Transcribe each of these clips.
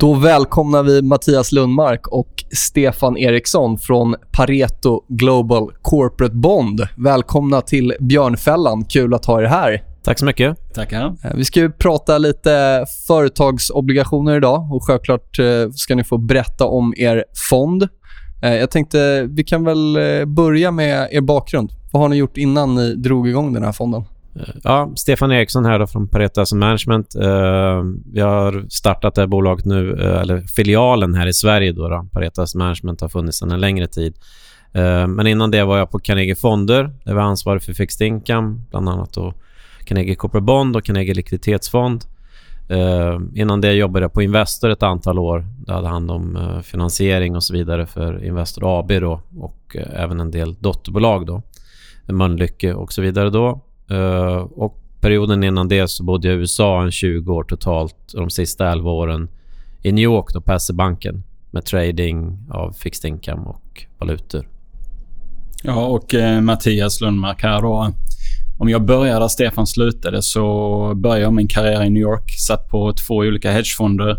Då välkomnar vi Mattias Lundmark och Stefan Eriksson från Pareto Global Corporate Bond. Välkomna till Björnfällan. Kul att ha er här. Tack så mycket. Tackar. Eh, vi ska ju prata lite företagsobligationer idag och självklart eh, ska ni få berätta om er fond. Eh, jag tänkte vi kan väl börja med er bakgrund. Vad har ni gjort innan ni drog igång den här fonden? Ja, Stefan Eriksson här då från Pareto Asset Management. Uh, vi har startat det här bolaget nu, uh, eller filialen här i Sverige då. då. Pareto Asset Management har funnits sedan en längre tid. Uh, men innan det var jag på Carnegie Fonder. Där var ansvarig för fixed income, bland annat då Carnegie Corporate Bond och Carnegie Likviditetsfond. innan det jobbade jag på Investor ett antal år. Där hade hand om finansiering och så vidare för Investor AB då och även en del dotterbolag då. Mölnlycke och så vidare då. Uh, och perioden innan det så bodde jag i USA en 20 år totalt och de sista 11 åren i New York då på SE-banken med trading av fixed income och valutor. Ja, och eh, Mattias Lundmark här då. Om jag börjar där Stefan slutade så började jag min karriär i New York. Satt på två olika hedgefonder.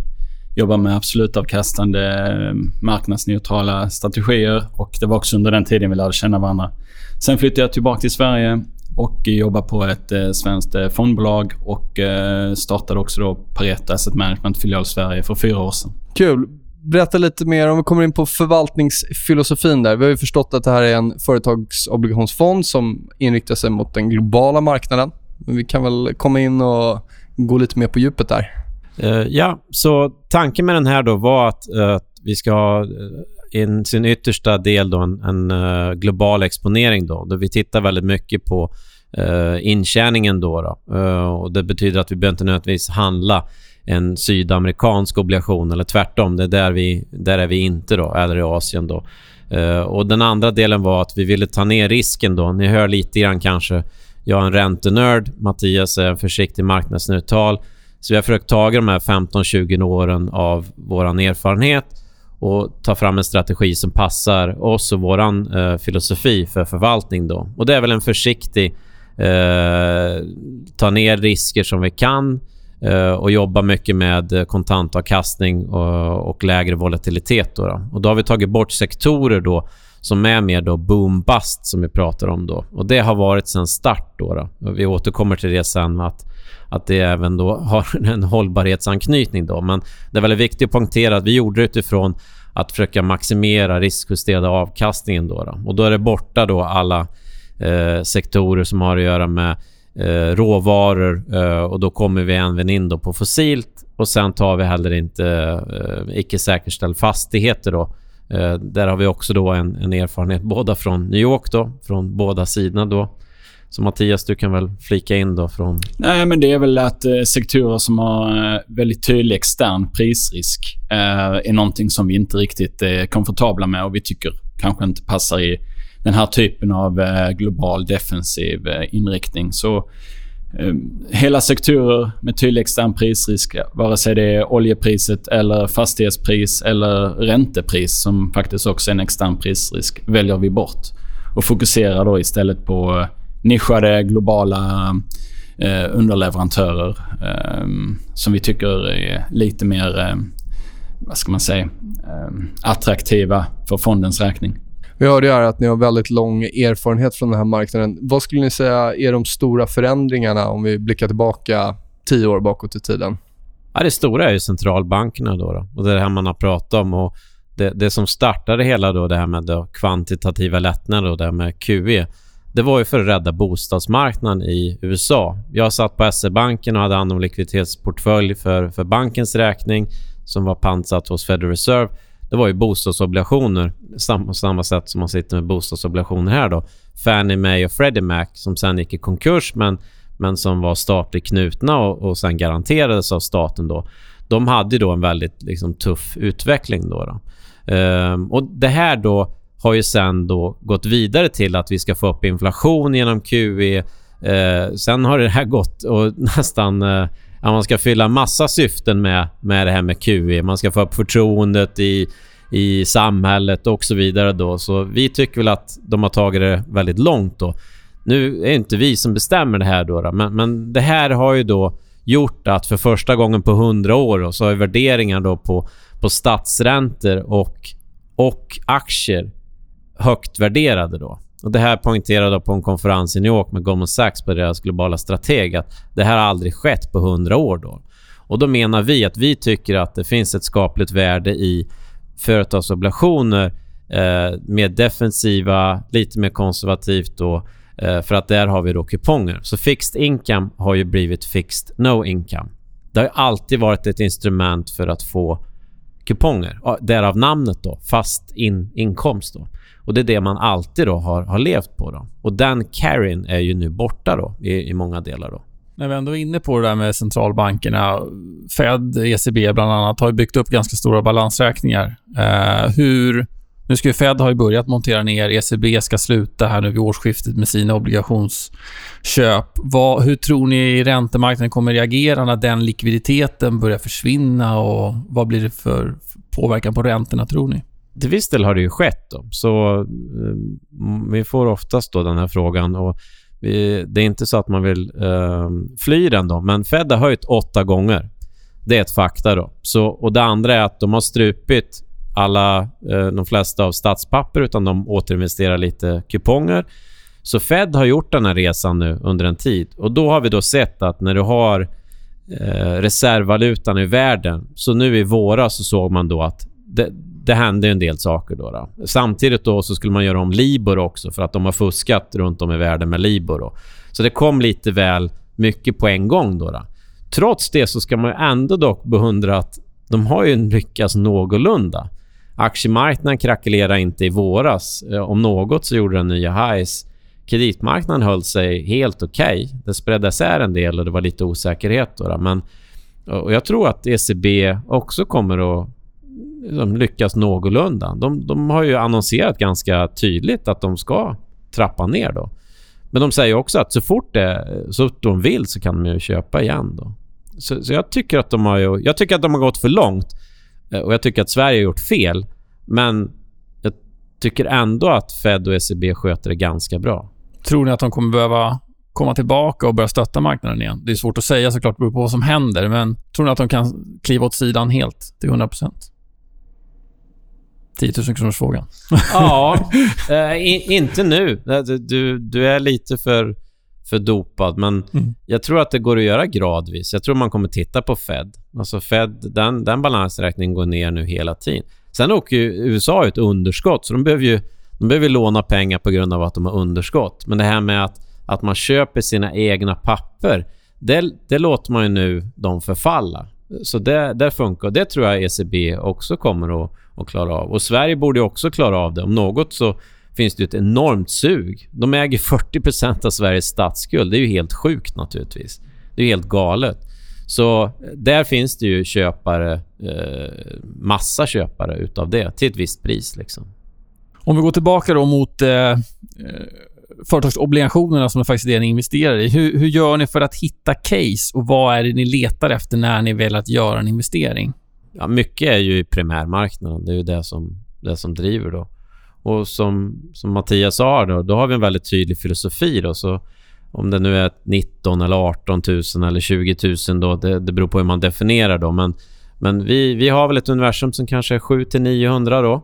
Jobbade med absolutavkastande eh, marknadsneutrala strategier och det var också under den tiden vi lärde känna varandra. Sen flyttade jag tillbaka till Sverige och jobbar på ett eh, svenskt eh, fondbolag och eh, startade också då Pareto Asset Management filial Sverige för fyra år sedan. Kul. Berätta lite mer om vi kommer in på förvaltningsfilosofin där. Vi har ju förstått att det här är en företagsobligationsfond som inriktar sig mot den globala marknaden. Men vi kan väl komma in och gå lite mer på djupet där. Uh, ja, så tanken med den här då var att, uh, att vi ska ha i sin yttersta del då en, en uh, global exponering då, då vi tittar väldigt mycket på eh, intjäningen då. då. Eh, och det betyder att vi behöver inte nödvändigtvis handla en sydamerikansk obligation eller tvärtom. Det är där, vi, där är vi inte då, eller i Asien då. Eh, och den andra delen var att vi ville ta ner risken då. Ni hör lite grann kanske. Jag är en räntenörd. Mattias är en försiktig marknadsneutral. Så vi har försökt ta de här 15-20 åren av vår erfarenhet och ta fram en strategi som passar oss och vår eh, filosofi för förvaltning. Då. Och Det är väl en försiktig eh, ta ner risker som vi kan eh, och jobba mycket med kontantavkastning och, och lägre volatilitet. Då, då, Och då har vi tagit bort sektorer då som är mer då boom-bust som vi pratar om. då. Och Det har varit sen start. Då, då. Vi återkommer till det sen. Att att det även då har en hållbarhetsanknytning. Då. Men det är väldigt viktigt att poängtera att vi gjorde det utifrån att försöka maximera riskjusterade avkastningen. Då, då. Och då är det borta då alla eh, sektorer som har att göra med eh, råvaror eh, och då kommer vi även in då på fossilt och sen tar vi heller inte eh, icke säkerställd fastigheter. Då. Eh, där har vi också då en, en erfarenhet båda från New York, då, från båda sidorna. Då. Så Mattias, du kan väl flika in då från... Nej, men det är väl att eh, sektorer som har eh, väldigt tydlig extern prisrisk eh, är någonting som vi inte riktigt eh, är komfortabla med och vi tycker kanske inte passar i den här typen av eh, global defensiv eh, inriktning. Så eh, hela sektorer med tydlig extern prisrisk, vare sig det är oljepriset eller fastighetspris eller räntepris som faktiskt också är en extern prisrisk, väljer vi bort och fokuserar då istället på nischade globala eh, underleverantörer eh, som vi tycker är lite mer, eh, vad ska man säga, eh, attraktiva för fondens räkning. Vi hörde ju här att ni har väldigt lång erfarenhet från den här marknaden. Vad skulle ni säga är de stora förändringarna om vi blickar tillbaka tio år bakåt i tiden? Ja, det stora är ju centralbankerna då, då. och det är det här man har pratat om. Och det, det som startade hela då, det här med då kvantitativa lättnader och det här med QE, det var ju för att rädda bostadsmarknaden i USA. Jag satt på SE-banken och hade hand om likviditetsportfölj för, för bankens räkning som var pantsatt hos Federal Reserve. Det var ju bostadsobligationer, på samma sätt som man sitter med bostadsobligationer här då. Fannie Mae och Freddie Mac som sen gick i konkurs men, men som var statligt knutna och, och sen garanterades av staten då. De hade då en väldigt liksom, tuff utveckling då. då. Ehm, och det här då har ju sen då gått vidare till att vi ska få upp inflation genom QE. Ehm, sen har det här gått och nästan... Eh, att man ska fylla massa syften med, med det här med QE. Man ska få upp förtroendet i, i samhället och så vidare då. Så vi tycker väl att de har tagit det väldigt långt då. Nu är det inte vi som bestämmer det här då, då men, men det här har ju då gjort att för första gången på 100 år då, så har värderingar då på, på statsräntor och, och aktier högt värderade då. Och Det här poängterade på en konferens i New York med Goldman Sachs på deras globala strateg att det här har aldrig skett på 100 år. Då. Och då menar vi att vi tycker att det finns ett skapligt värde i företagsobligationer eh, mer defensiva, lite mer konservativt då, eh, för att där har vi då kuponger. Så fixed income har ju blivit fixed no income. Det har ju alltid varit ett instrument för att få kuponger. Därav namnet då, fast in, inkomst då. Och det är det man alltid då har, har levt på då. Och den carryn är ju nu borta då i, i många delar då. När vi ändå är inne på det där med centralbankerna. Fed, ECB bland annat, har ju byggt upp ganska stora balansräkningar. Eh, hur... Nu ska ju Fed ha ju börjat montera ner. ECB ska sluta här nu vid årsskiftet med sina obligationsköp. Vad, hur tror ni räntemarknaden kommer reagera när den likviditeten börjar försvinna och vad blir det för påverkan på räntorna, tror ni? till viss del har det ju skett. Då. Så eh, vi får oftast då den här frågan och vi, det är inte så att man vill eh, fly den då, men Fed har höjt åtta gånger. Det är ett fakta då. Så, och det andra är att de har strupit alla, eh, de flesta av statspapper utan de återinvesterar lite kuponger. Så Fed har gjort den här resan nu under en tid och då har vi då sett att när du har eh, reservvalutan i världen, så nu i våras så såg man då att det, det hände en del saker då, då. Samtidigt då så skulle man göra om Libor också för att de har fuskat runt om i världen med Libor. Då. Så det kom lite väl mycket på en gång då. då. Trots det så ska man ändå dock beundra att de har ju lyckats någorlunda. Aktiemarknaden krackelerade inte i våras. Eh, om något så gjorde den nya highs. Kreditmarknaden höll sig helt okej. Okay. Det spredde isär en del och det var lite osäkerhet. Då. Men, och jag tror att ECB också kommer att liksom lyckas någorlunda. De, de har ju annonserat ganska tydligt att de ska trappa ner då. Men de säger också att så fort, det, så fort de vill så kan de ju köpa igen då. Så, så, jag tycker att de har ju, jag tycker att de har gått för långt och jag tycker att Sverige har gjort fel. Men jag tycker ändå att Fed och ECB sköter det ganska bra. Tror ni att de kommer behöva komma tillbaka och börja stötta marknaden igen? Det är svårt att säga såklart, det beror på vad som händer. Men tror ni att de kan kliva åt sidan helt till 100 10 000 kronors frågan. ja, äh, inte nu. Du, du är lite för, för dopad, men mm. jag tror att det går att göra gradvis. Jag tror man kommer titta på Fed. Alltså Fed, den, den balansräkningen går ner nu hela tiden. Sen åker ju USA ett underskott, så de behöver ju de behöver låna pengar på grund av att de har underskott. Men det här med att, att man köper sina egna papper, det, det låter man ju nu dem förfalla. Så det, det funkar. Det tror jag ECB också kommer att, att klara av. Och Sverige borde också klara av det. Om något så finns det ett enormt sug. De äger 40% av Sveriges statsskuld. Det är ju helt sjukt naturligtvis. Det är helt galet. Så där finns det ju köpare, eh, massa köpare utav det till ett visst pris. Liksom. Om vi går tillbaka då mot eh, eh företagsobligationerna som är faktiskt det ni investerar i. Hur, hur gör ni för att hitta case och vad är det ni letar efter när ni vill att göra en investering? Ja, mycket är ju i primärmarknaden. Det är ju det som, det som driver då. Och som, som Mattias sa då, då har vi en väldigt tydlig filosofi då. Så om det nu är 19 eller 18 000 eller 20 000 då, det, det beror på hur man definierar då. Men, men vi, vi har väl ett universum som kanske är 7 till 900 då.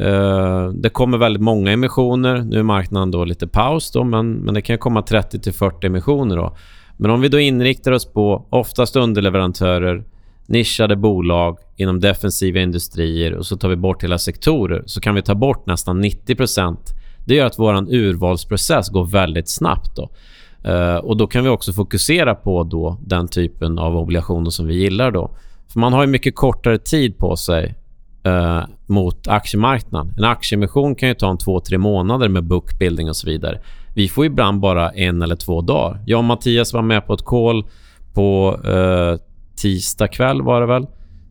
Uh, det kommer väldigt många emissioner. Nu är marknaden då lite paus då, men, men det kan komma 30 till 40 emissioner då. Men om vi då inriktar oss på oftast underleverantörer nischade bolag inom defensiva industrier och så tar vi bort hela sektorer så kan vi ta bort nästan 90% Det gör att vår urvalsprocess går väldigt snabbt. Då. Uh, och Då kan vi också fokusera på då den typen av obligationer som vi gillar. då. För Man har ju mycket kortare tid på sig uh, mot aktiemarknaden. En aktieemission kan ju ta en två, tre månader med bookbuilding och så vidare. Vi får ibland bara en eller två dagar. Jag och Mattias var med på ett call på uh, tisdag kväll var det väl.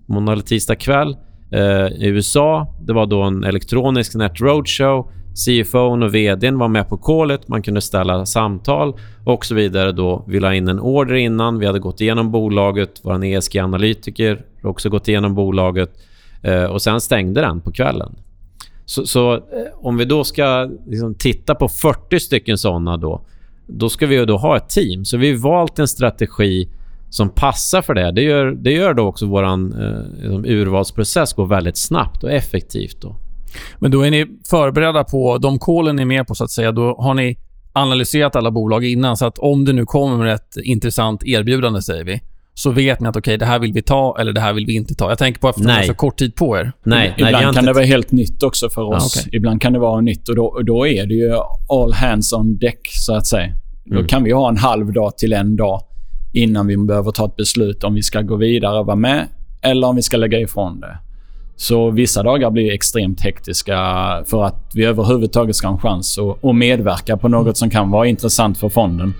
Måndag eller tisdag kväll eh, i USA. Det var då en elektronisk net roadshow. CFO och vdn var med på callet. Man kunde ställa samtal och så vidare. Då vi la in en order innan. Vi hade gått igenom bolaget. Vår ESG-analytiker har också gått igenom bolaget. Eh, och Sen stängde den på kvällen. Så, så eh, om vi då ska liksom titta på 40 stycken såna då, då ska vi då ha ett team. Så vi har valt en strategi som passar för det. Det gör, det gör då också vår eh, liksom urvalsprocess går väldigt snabbt och effektivt. Då. Men då är ni förberedda på de kolen ni är med på, så att säga. Då har ni analyserat alla bolag innan, så att om det nu kommer ett intressant erbjudande, säger vi, så vet ni att okay, det här vill vi ta eller det här vill vi inte ta. Jag tänker på eftersom ni har så kort tid på er. Nej, Ibland nej, kan det vara helt nytt också för oss. Ah, okay. Ibland kan det vara nytt och då, och då är det ju all hands on deck, så att säga. Mm. Då kan vi ha en halv dag till en dag innan vi behöver ta ett beslut om vi ska gå vidare och vara med eller om vi ska lägga ifrån det. Så vissa dagar blir extremt hektiska för att vi överhuvudtaget ska ha en chans att, att medverka på något som kan vara intressant för fonden.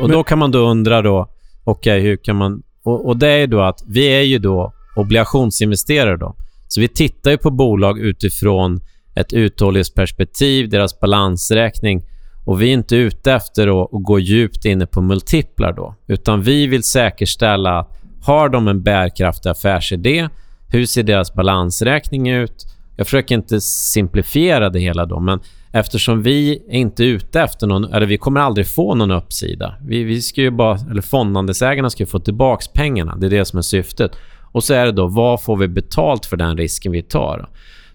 Och, Då kan man då undra då, okej, okay, hur kan man... Och, och, det är då att vi är ju då obligationsinvesterare då. Så vi tittar ju på bolag utifrån ett uthållighetsperspektiv, deras balansräkning och vi är inte ute efter att, gå djupt inne på multiplar då, utan vi vill säkerställa att har de en bärkraftig affärsidé, hur ser deras balansräkning ut? Jag försöker inte simplifiera det hela då, men eftersom vi är inte ute efter någon, eller vi kommer aldrig få någon uppsida. Vi, vi ska ju bara, eller fondandelsägarna ska ju få tillbaka pengarna. Det är det som är syftet. Och så är det då, vad får vi betalt för den risken vi tar?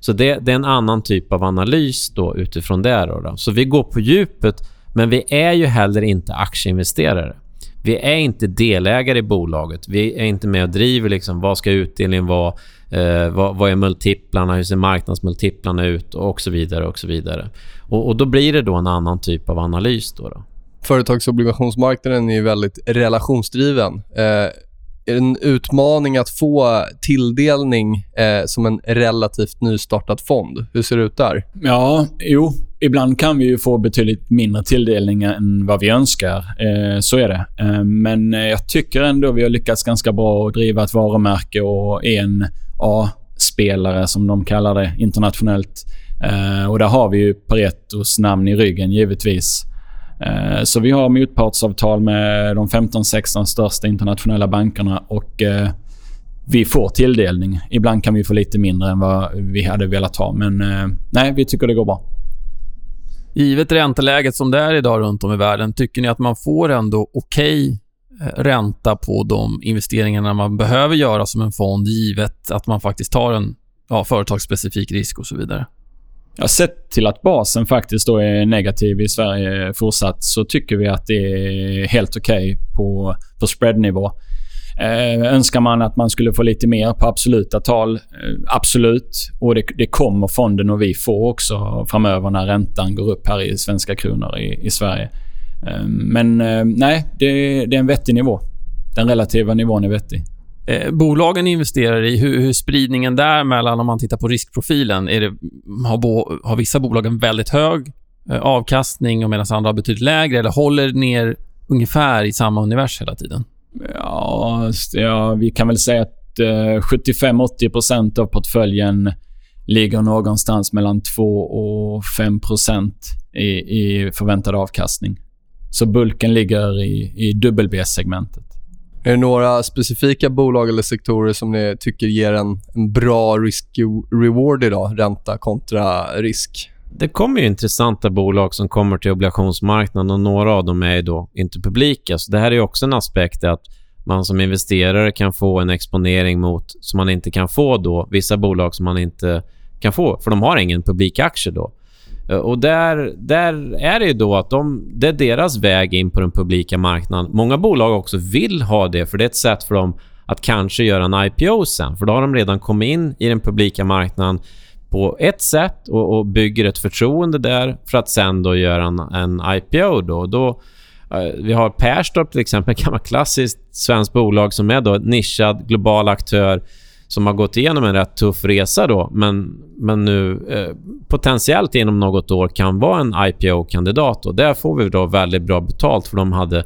Så det, det, är en annan typ av analys då utifrån det. Då, då. Så vi går på djupet, men vi är ju heller inte aktieinvesterare. Vi är inte delägare i bolaget. Vi är inte med och driver liksom, vad ska utdelningen vara, eh, vad, vad, är multiplarna, hur ser marknadsmultiplarna ut och så vidare. och så vidare. Och, och Då blir det då en annan typ av analys. Då, då. Företagsobligationsmarknaden är väldigt relationsdriven. Eh, en utmaning att få tilldelning eh, som en relativt nystartad fond? Hur ser det ut där? Ja, jo. Ibland kan vi ju få betydligt mindre tilldelning än vad vi önskar. Eh, så är det. Eh, men eh, jag tycker ändå vi har lyckats ganska bra att driva ett varumärke och en A-spelare, som de kallar det internationellt. Eh, och där har vi ju Paretos namn i ryggen, givetvis. Eh, så vi har motpartsavtal med de 15-16 största internationella bankerna och eh, vi får tilldelning. Ibland kan vi få lite mindre än vad vi hade velat ha, men eh, nej, vi tycker det går bra. Givet ränteläget som det är idag runt om i världen, tycker ni att man får ändå okej okay ränta på de investeringarna man behöver göra som en fond, givet att man faktiskt tar en ja, företagsspecifik risk och så vidare? Ja, sett till att basen faktiskt då är negativ i Sverige fortsatt så tycker vi att det är helt okej okay på, på spreadnivå. Eh, önskar man att man skulle få lite mer på absoluta tal? Eh, absolut. Och det, det, kommer fonden och vi få också framöver när räntan går upp här i svenska kronor i, i Sverige. Eh, men eh, nej, det, det är en vettig nivå. Den relativa nivån är vettig. Eh, bolagen investerar i, hur, hur spridningen där mellan, om man tittar på riskprofilen, är det, har, bo, har vissa bolag en väldigt hög eh, avkastning och medan andra har betydligt lägre eller håller ner ungefär i samma univers hela tiden? Ja, ja vi kan väl säga att eh, 75-80 av portföljen ligger någonstans mellan 2 och 5 i, i förväntad avkastning. Så bulken ligger i, i WB-segmentet. Är det några specifika bolag eller sektorer som ni tycker ger en, en bra risk-reward idag? Ränta kontra risk? Det kommer ju intressanta bolag som kommer till obligationsmarknaden och några av dem är då inte publika. Så det här är också en aspekt att man som investerare kan få en exponering mot som man inte kan få då. Vissa bolag som man inte kan få, för de har ingen publikaktie då. Eh, och där, där är det ju då att de, det är deras väg in på den publika marknaden. Många bolag också vill ha det, för det är ett sätt för dem att kanske göra en IPO sen. För då har de redan kommit in i den publika marknaden på ett sätt och, och bygger ett förtroende där för att sen då göra en, en IPO. Då. då eh, vi har Perstorp till exempel, ett gammalt klassiskt svenskt bolag som är då nischad global aktör som har gått igenom en rätt tuff resa då, men, men nu eh, potentiellt inom något år kan vara en IPO-kandidat. och Där får vi då väldigt bra betalt för de hade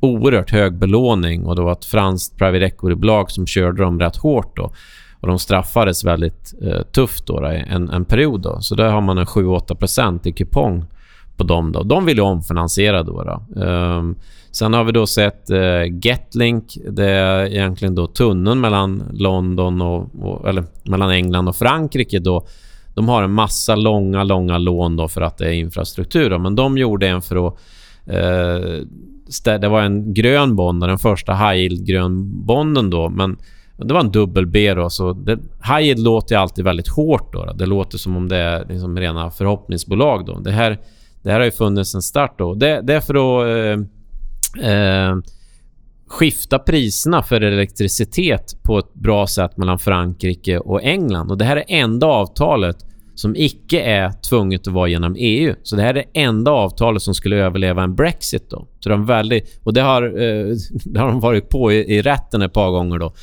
oerhört hög belåning och det var ett franskt private equity-bolag som körde dem rätt hårt. Då. Och de straffades väldigt eh, tufft då, då, en, en period. Då. Så där har man en 7-8 i kupong på dem. Då. De vill ju omfinansiera. Då, då. Um, sen har vi då sett eh, Getlink. Det är egentligen då tunneln mellan London och, och, eller mellan England och Frankrike. Då. De har en massa långa, långa lån då för att det är infrastruktur. Då. Men de gjorde en för att... Eh, det var en grön bond, den första high yield grön bonden då, men det var en dubbel B då, så det, high yield låter alltid väldigt hårt då, då. Det låter som om det är liksom rena förhoppningsbolag då. Det här det här har ju funnits en start då. Det, det är för att eh, eh, skifta priserna för elektricitet på ett bra sätt mellan Frankrike och England. Och Det här är enda avtalet som icke är tvunget att vara genom EU. Så det här är det enda avtalet som skulle överleva en Brexit. Då. Så de väldigt, och det har, eh, det har de varit på i, i rätten ett par gånger. då.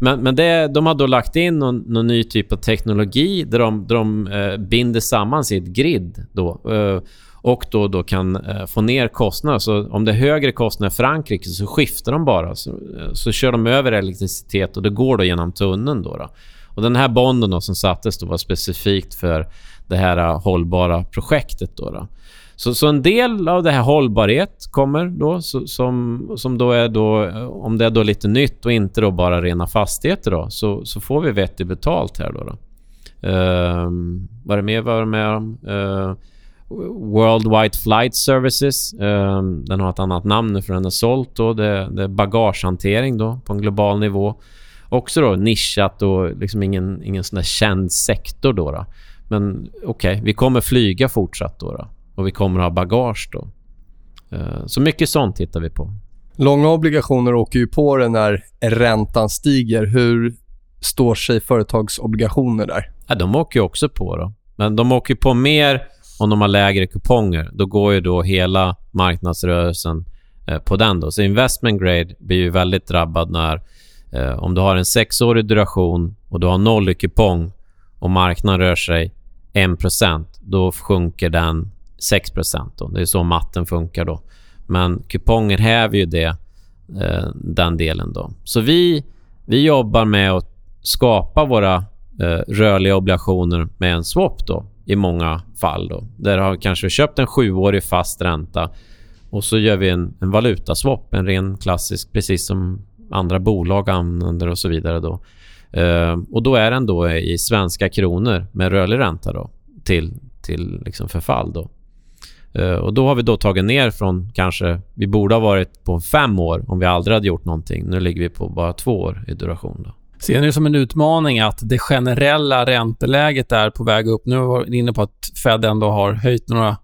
Men, men det, de har då lagt in någon, någon ny typ av teknologi där de, där de eh, binder samman sitt grid. Då. Eh, och då, då kan eh, få ner kostnader. Så om det är högre kostnader i Frankrike så skiftar de bara. Så, eh, så kör de över elektricitet och det går då genom tunneln. Då, då. Och den här bonden då som sattes då var specifikt för det här eh, hållbara projektet. Då, då. Så, så en del av det här hållbarhet kommer då som, som då är då, eh, om det är då lite nytt och inte då bara rena fastigheter då, så, så får vi vettigt betalt här då. då. Uh, vad är det mer var det med om? Uh, Worldwide Flight Services. Um, den har ett annat namn nu för den är sålt. Då. Det, det är bagagehantering då, på en global nivå. Också då nischat och liksom ingen, ingen sån där känd sektor. Då, då. Men okej, okay, vi kommer flyga fortsatt då, då, och vi kommer ha bagage då. Uh, så mycket sånt tittar vi på. Långa obligationer åker ju på det när räntan stiger. Hur står sig företagsobligationer där? Ja, de åker ju också på. då. Men de åker på mer om de har lägre kuponger, då går ju då hela marknadsrörelsen eh, på den. Då. Så investment grade blir ju väldigt drabbad när eh, om du har en sexårig duration och du har noll i kupong och marknaden rör sig 1% då sjunker den 6 då. Det är så matten funkar då. Men kuponger häver ju det, eh, den delen då. Så vi, vi jobbar med att skapa våra eh, rörliga obligationer med en swap då i många fall. Då. Där har vi kanske köpt en sjuårig fast ränta och så gör vi en, en valutaswap, en ren klassisk, precis som andra bolag använder och så vidare. Då. Eh, och då är den då i svenska kronor med rörlig ränta då, till, till liksom förfall. Då. Ehm, och då har vi då tagit ner från kanske... Vi borde ha varit på fem år om vi aldrig hade gjort någonting. Nu ligger vi på bara två år i duration. Då. Ser ni det som en utmaning att det generella ränteläget är på väg upp? Nu var ni inne på att Fed ändå har höjt några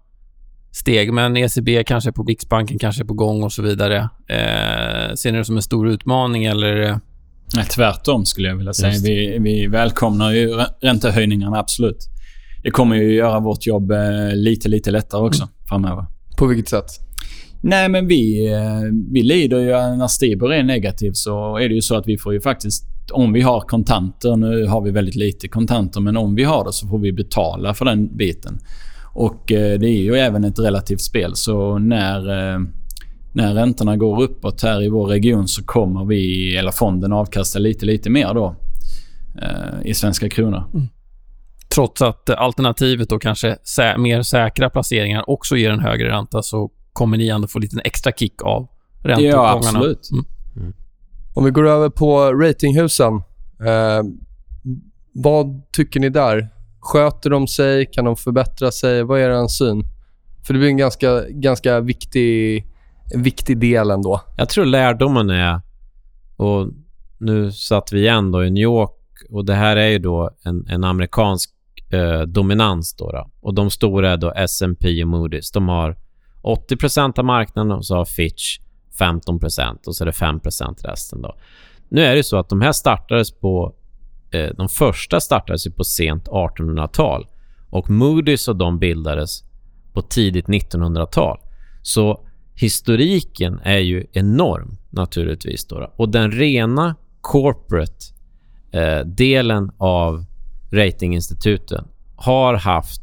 steg, men ECB kanske på Riksbanken kanske är på gång och så vidare. Eh, ser ni det som en stor utmaning eller? Nej, tvärtom skulle jag vilja säga. Vi, vi välkomnar ju räntehöjningarna, absolut. Det kommer ju göra vårt jobb eh, lite, lite lättare också mm. framöver. På vilket sätt? Nej, men vi, eh, vi lider ju när Stibor är negativ så är det ju så att vi får ju faktiskt om vi har kontanter, nu har vi väldigt lite kontanter, men om vi har det så får vi betala för den biten. Och eh, det är ju även ett relativt spel, så när, eh, när räntorna går uppåt här i vår region så kommer vi, eller fonden, avkasta lite, lite mer då eh, i svenska kronor. Mm. Trots att alternativet då kanske sä mer säkra placeringar också ger en högre ränta så kommer ni ändå få lite extra kick av ränteuppgångarna. Ja, absolut. Mm. Om vi går över på ratinghusen. Eh, vad tycker ni där? Sköter de sig? Kan de förbättra sig? Vad är er syn? För det blir en ganska, ganska viktig, viktig del ändå. Jag tror lärdomen är... Och nu satt vi igen då i New York och det här är ju då en, en amerikansk eh, dominans. Då, då, Och de stora är då S&P och Moody's. De har 80% av marknaden och så har Fitch 15% och så är det 5% resten. Då. Nu är det så att de här startades på... Eh, de första startades ju på sent 1800-tal och Moody's och de bildades på tidigt 1900-tal. Så historiken är ju enorm naturligtvis. Då, Och den rena corporate eh, delen av ratinginstituten har haft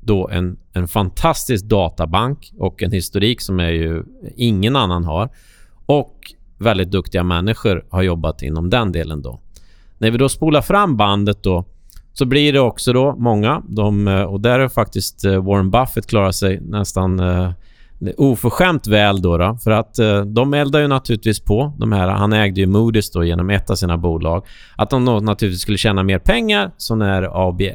då en, en fantastisk databank och en historik som är ju ingen annan har. Och väldigt duktiga människor har jobbat inom den delen då. När vi då spolar fram bandet då så blir det också då många, de, eh, och där har faktiskt eh, Warren Buffett klarat sig nästan eh, oförskämt väl då, då för att eh, de eldar ju naturligtvis på de här, han ägde ju Moody's då genom ett av sina bolag, att de då naturligtvis skulle tjäna mer pengar, så när AB, eh,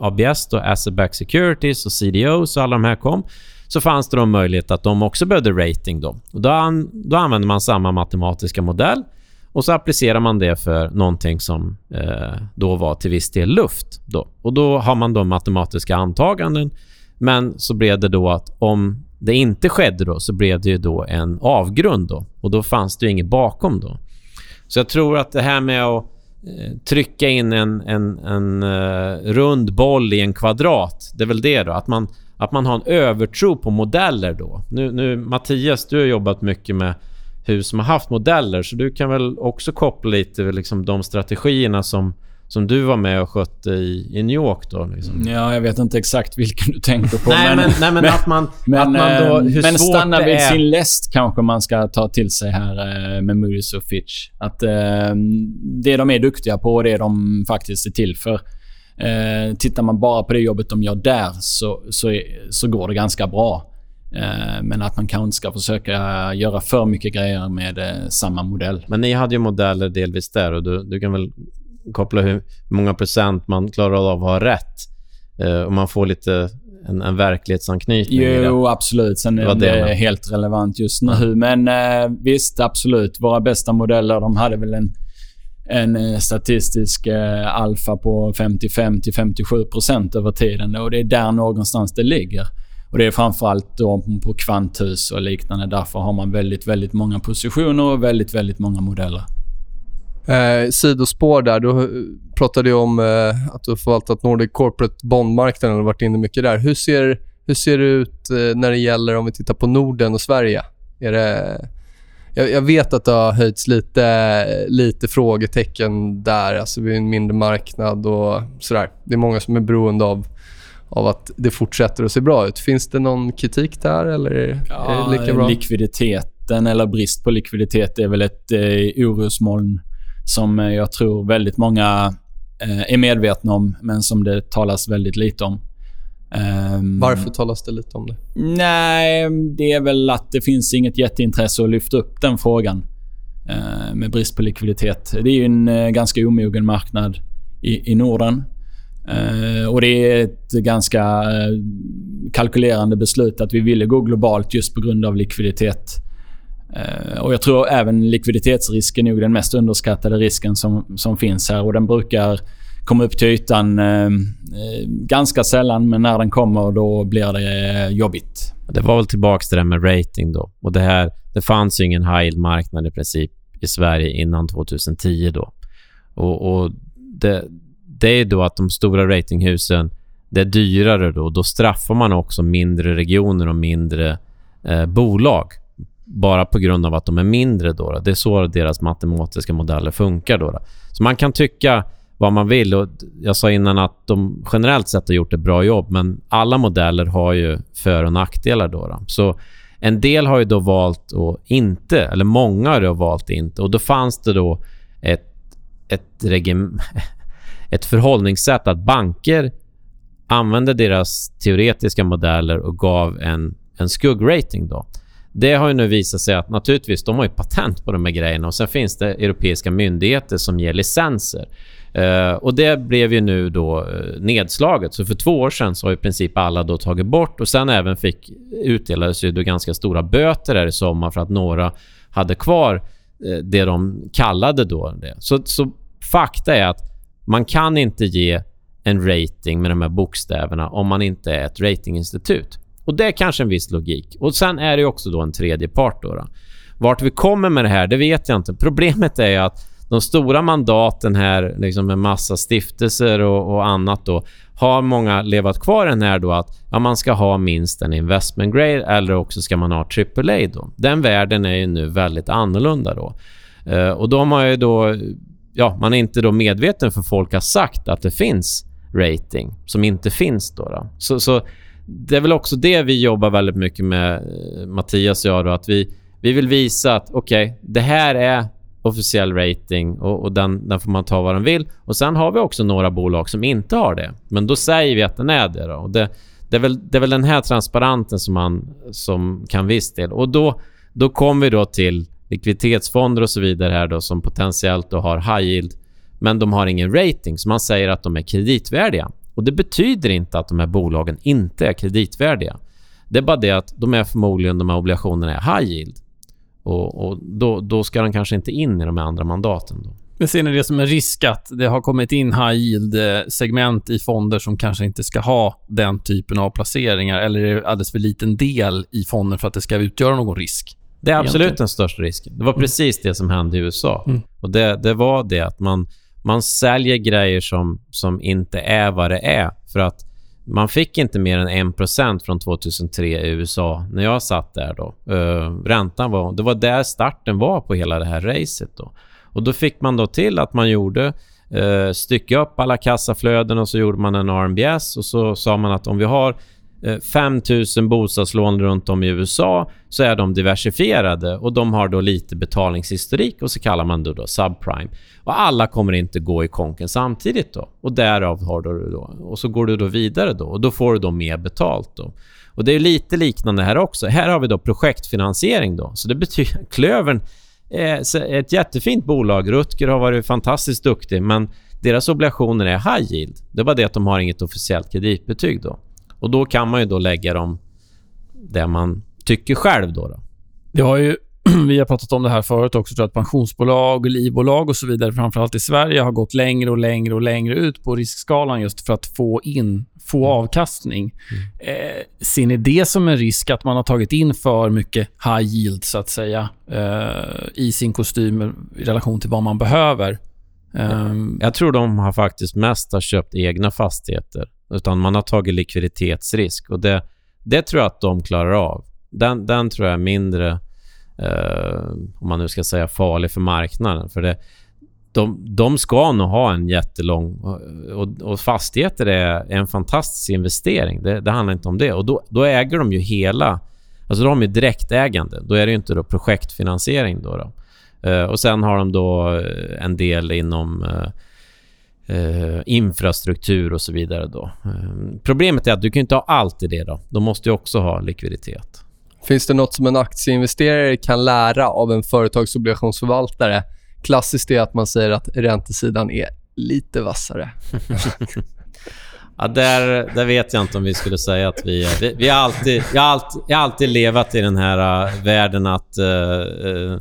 ABS då, Asset Back Securities och CDOs och alla de här kom, så fanns det då möjlighet att de också behövde rating då. Och då, an, då använde man samma matematiska modell och så applicerar man det för någonting som eh, då var till viss del luft. Då. Och då har man då matematiska antaganden. Men så blev det då att om det inte skedde då så blev det ju då en avgrund då. Och då fanns det ju inget bakom då. Så jag tror att det här med att Eh, trycka in en, en, en uh, rund boll i en kvadrat, det är väl det då. Att man, att man har en övertro på modeller då. Nu, nu Mattias, du har jobbat mycket med hus som har haft modeller. Så du kan väl också koppla lite liksom, de strategierna som, som du var med och skötte i, i New York då? Liksom. Ja, jag vet inte exakt vilken du tänker på. nej, men, nej, men, att man, men, att man då... Hur men stanna vid är... sin läst kanske man ska ta till sig här eh, med Moody's och Fitch. Att eh, det de är duktiga på, det de faktiskt är till för. Eh, tittar man bara på det jobbet de gör där så, så, så går det ganska bra. Eh, men att man kanske inte ska försöka göra för mycket grejer med eh, samma modell. Men ni hade ju modeller delvis där och du, du kan väl koppla hur många procent man klarar av att ha rätt. Eh, och man får lite en, en verklighetsanknytning Jo, absolut. Sen är det, det helt relevant just nu. Men visst, absolut. Våra bästa modeller, de hade väl en, en statistisk alfa på 55 57% över tiden. Och det är där någonstans det ligger. Och Det är framförallt då på kvanthus och liknande. Därför har man väldigt, väldigt många positioner och väldigt, väldigt många modeller. Eh, sidospår där. Du pratade ju om eh, att du har förvaltat Nordic Corporate Bondmarknaden och varit inne mycket där. Hur ser, hur ser det ut eh, när det gäller om vi tittar på Norden och Sverige? Är det, jag, jag, vet att det har höjts lite, lite frågetecken där. Alltså, vi är en mindre marknad och sådär. Det är många som är beroende av av att det fortsätter att se bra ut. Finns det någon kritik där eller ja, är det lika bra? Likviditeten eller brist på likviditet är väl ett eh, orosmoln som eh, jag tror väldigt många eh, är medvetna om, men som det talas väldigt lite om. Um, Varför talas det lite om det? Nej, det är väl att det finns inget jätteintresse att lyfta upp den frågan uh, med brist på likviditet. Det är ju en ganska omogen marknad i, i Norden. Och Det är ett ganska kalkylerande beslut att vi ville gå globalt just på grund av likviditet. Eh, och Jag tror även likviditetsrisken är nog den mest underskattade risken som, som finns här. och Den brukar komma upp till ytan eh, eh, ganska sällan, men när den kommer då blir det jobbigt. Det var väl tillbaka till det där med rating då. Och det, här, det fanns ju ingen high yield-marknad i princip i Sverige innan 2010 då. Och, och det, det är då att de stora ratinghusen, det är dyrare då. Då straffar man också mindre regioner och mindre eh, bolag bara på grund av att de är mindre. Då, då. Det är så deras matematiska modeller funkar. Då, då, Så man kan tycka vad man vill. Och jag sa innan att de generellt sett har gjort ett bra jobb, men alla modeller har ju för och nackdelar. Då, då. Så en del har ju då valt att inte, eller många har då valt inte. Och då fanns det då ett, ett regim ett förhållningssätt att banker använde deras teoretiska modeller och gav en, en skuggrating. Då. Det har ju nu visat sig att naturligtvis, de har ju patent på de här grejerna och sen finns det europeiska myndigheter som ger licenser. Uh, och det blev ju nu då uh, nedslaget. Så för två år sedan så har i princip alla då tagit bort och sen även fick utdelades ju då ganska stora böter här i sommar för att några hade kvar uh, det de kallade då det. Så, så fakta är att man kan inte ge en rating med de här bokstäverna om man inte är ett ratinginstitut. Och det är kanske en viss logik. Och sen är det också då en tredje part. Då, då. Vart vi kommer med det här, det vet jag inte. Problemet är att de stora mandaten här liksom med massa stiftelser och, och annat då har många levat kvar den här då att ja, man ska ha minst en investment grade eller också ska man ha AAA då. Den världen är ju nu väldigt annorlunda då. Uh, och de har ju då, ja, man är inte då medveten för folk har sagt att det finns rating som inte finns då. då. Så, så det är väl också det vi jobbar väldigt mycket med, eh, Mattias och jag då, att vi, vi vill visa att okej, okay, det här är officiell rating och, och den, den, får man ta vad den vill. Och Sen har vi också några bolag som inte har det. Men då säger vi att den är det. Då. Och det, det, är väl, det är väl den här transparensen som man som kan viss del. Och då, då kommer vi då till likviditetsfonder och så vidare här då som potentiellt då har high yield men de har ingen rating så man säger att de är kreditvärdiga. Och Det betyder inte att de här bolagen inte är kreditvärdiga. Det är bara det att de är förmodligen de här obligationerna är high yield. Och, och då, då, ska de kanske inte in i de andra mandaten. Då. Men ser ni det som en risk att det har kommit in high yield-segment i fonder som kanske inte ska ha den typen av placeringar? Eller är det alldeles för liten del i fonden för att det ska utgöra någon risk? Det är absolut egentligen? den största risken. Det var precis det som hände i USA. Mm. Och det, det var det att man, man säljer grejer som, som inte är vad det är. För att man fick inte mer än 1% från 2003 i USA när jag satt där då. Uh, räntan var... Det var där starten var på hela det här racet då. Och då fick man då till att man gjorde eh, uh, stycka upp alla kassaflöden och så gjorde man en RMBS och så sa man att om vi har Eh, 5 000 bostadslån runt om i USA så är de diversifierade och de har då lite betalningshistorik och så kallar man det då subprime. Och alla kommer inte gå i konken samtidigt då och därav har du då och så går du då vidare då och då får du då mer betalt då. Och det är lite liknande här också. Här har vi då projektfinansiering då. Så det betyder Klövern eh, är ett jättefint bolag. Rutger har varit fantastiskt duktig men deras obligationer är high yield. Det är bara det att de har inget officiellt kreditbetyg då. Och då kan man ju då lägga dem där man tycker själv. Då, då. Det har ju, vi har pratat om det här förut också, att pensionsbolag, livbolag och så vidare, framförallt i Sverige, har gått längre och längre och längre ut på riskskalan just för att få in få mm. avkastning. Mm. Eh, ser ni det som en risk att man har tagit in för mycket high yield, så att säga, eh, i sin kostym i relation till vad man behöver? Um, jag tror de har faktiskt mest har köpt egna fastigheter. Utan man har tagit likviditetsrisk. Och det, det tror jag att de klarar av. Den, den tror jag är mindre, eh, om man nu ska säga farlig för marknaden. För det, de, de ska nog ha en jättelång... Och, och fastigheter är, en fantastisk investering. Det, det, handlar inte om det. Och då, då äger de ju hela... Alltså de är direktägande. Då är det ju inte då projektfinansiering. Då, då. Eh, och sen har de då en del inom eh, eh, infrastruktur och så vidare. Då. Eh, problemet är att du kan inte ha allt i det. Då. De måste ju också ha likviditet. Finns det nåt som en aktieinvesterare kan lära av en företagsobligationsförvaltare? Klassiskt är att man säger att räntesidan är lite vassare. ja, där, där vet jag inte om vi skulle säga att vi. Vi, vi har alltid, jag, har alltid, jag har alltid levat i den här uh, världen att uh,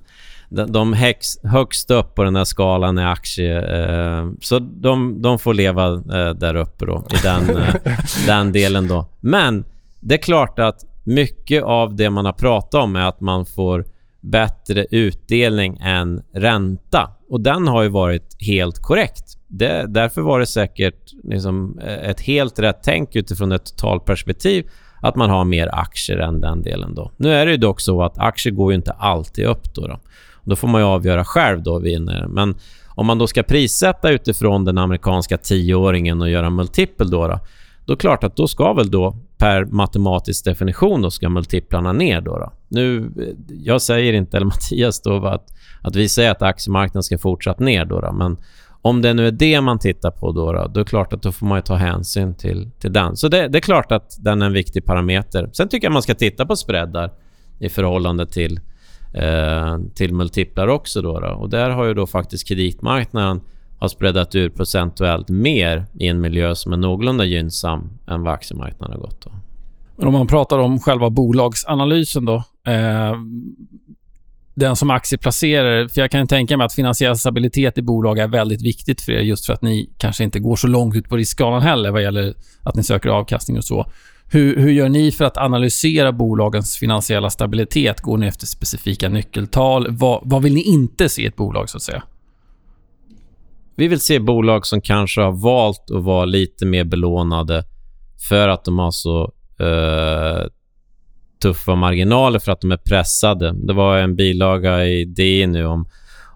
de högst, högst upp på den här skalan är aktier. Eh, så de, de får leva eh, där uppe då, i den, eh, den delen då. Men det är klart att mycket av det man har pratat om är att man får bättre utdelning än ränta. Och den har ju varit helt korrekt. Det, därför var det säkert liksom ett helt rätt tänk utifrån ett totalperspektiv att man har mer aktier än den delen. då. Nu är det ju dock så att aktier går ju inte alltid upp. Då, då. Då får man ju avgöra själv då vinner. Men om man då ska prissätta utifrån den amerikanska tioåringen och göra multipel då, då, då är klart att då ska väl då per matematisk definition då ska multiplarna ner då. då. Nu, eh, jag säger inte, eller Mattias då, att, att vi säger att aktiemarknaden ska fortsatt ner då, då men om det nu är det man tittar på då, då, då är det klart att då får man ta hänsyn till, till den. Så det, det, är klart att den är en viktig parameter. Sen tycker jag man ska titta på spreadar i förhållande till Eh, till multiplar också. Då, då, Och där har ju då faktiskt kreditmarknaden har spreadat ur procentuellt mer i en miljö som är någorlunda gynnsam än vad aktiemarknaden har gått. Då. Men om man pratar om själva bolagsanalysen då. Eh, den som aktieplacerare, för jag kan tänka mig att finansiell stabilitet i bolag är väldigt viktigt för er just för att ni kanske inte går så långt ut på riskskalan heller vad gäller att ni söker avkastning och så. Hur, hur gör ni för att analysera bolagens finansiella stabilitet? Går ni efter specifika nyckeltal? Vad, vad vill ni inte se i ett bolag, så att säga? vi vill se bolag som kanske har valt att vara lite mer belånade för att de har så eh, tuffa marginaler för att de är pressade. Det var en bilaga i DI nu om,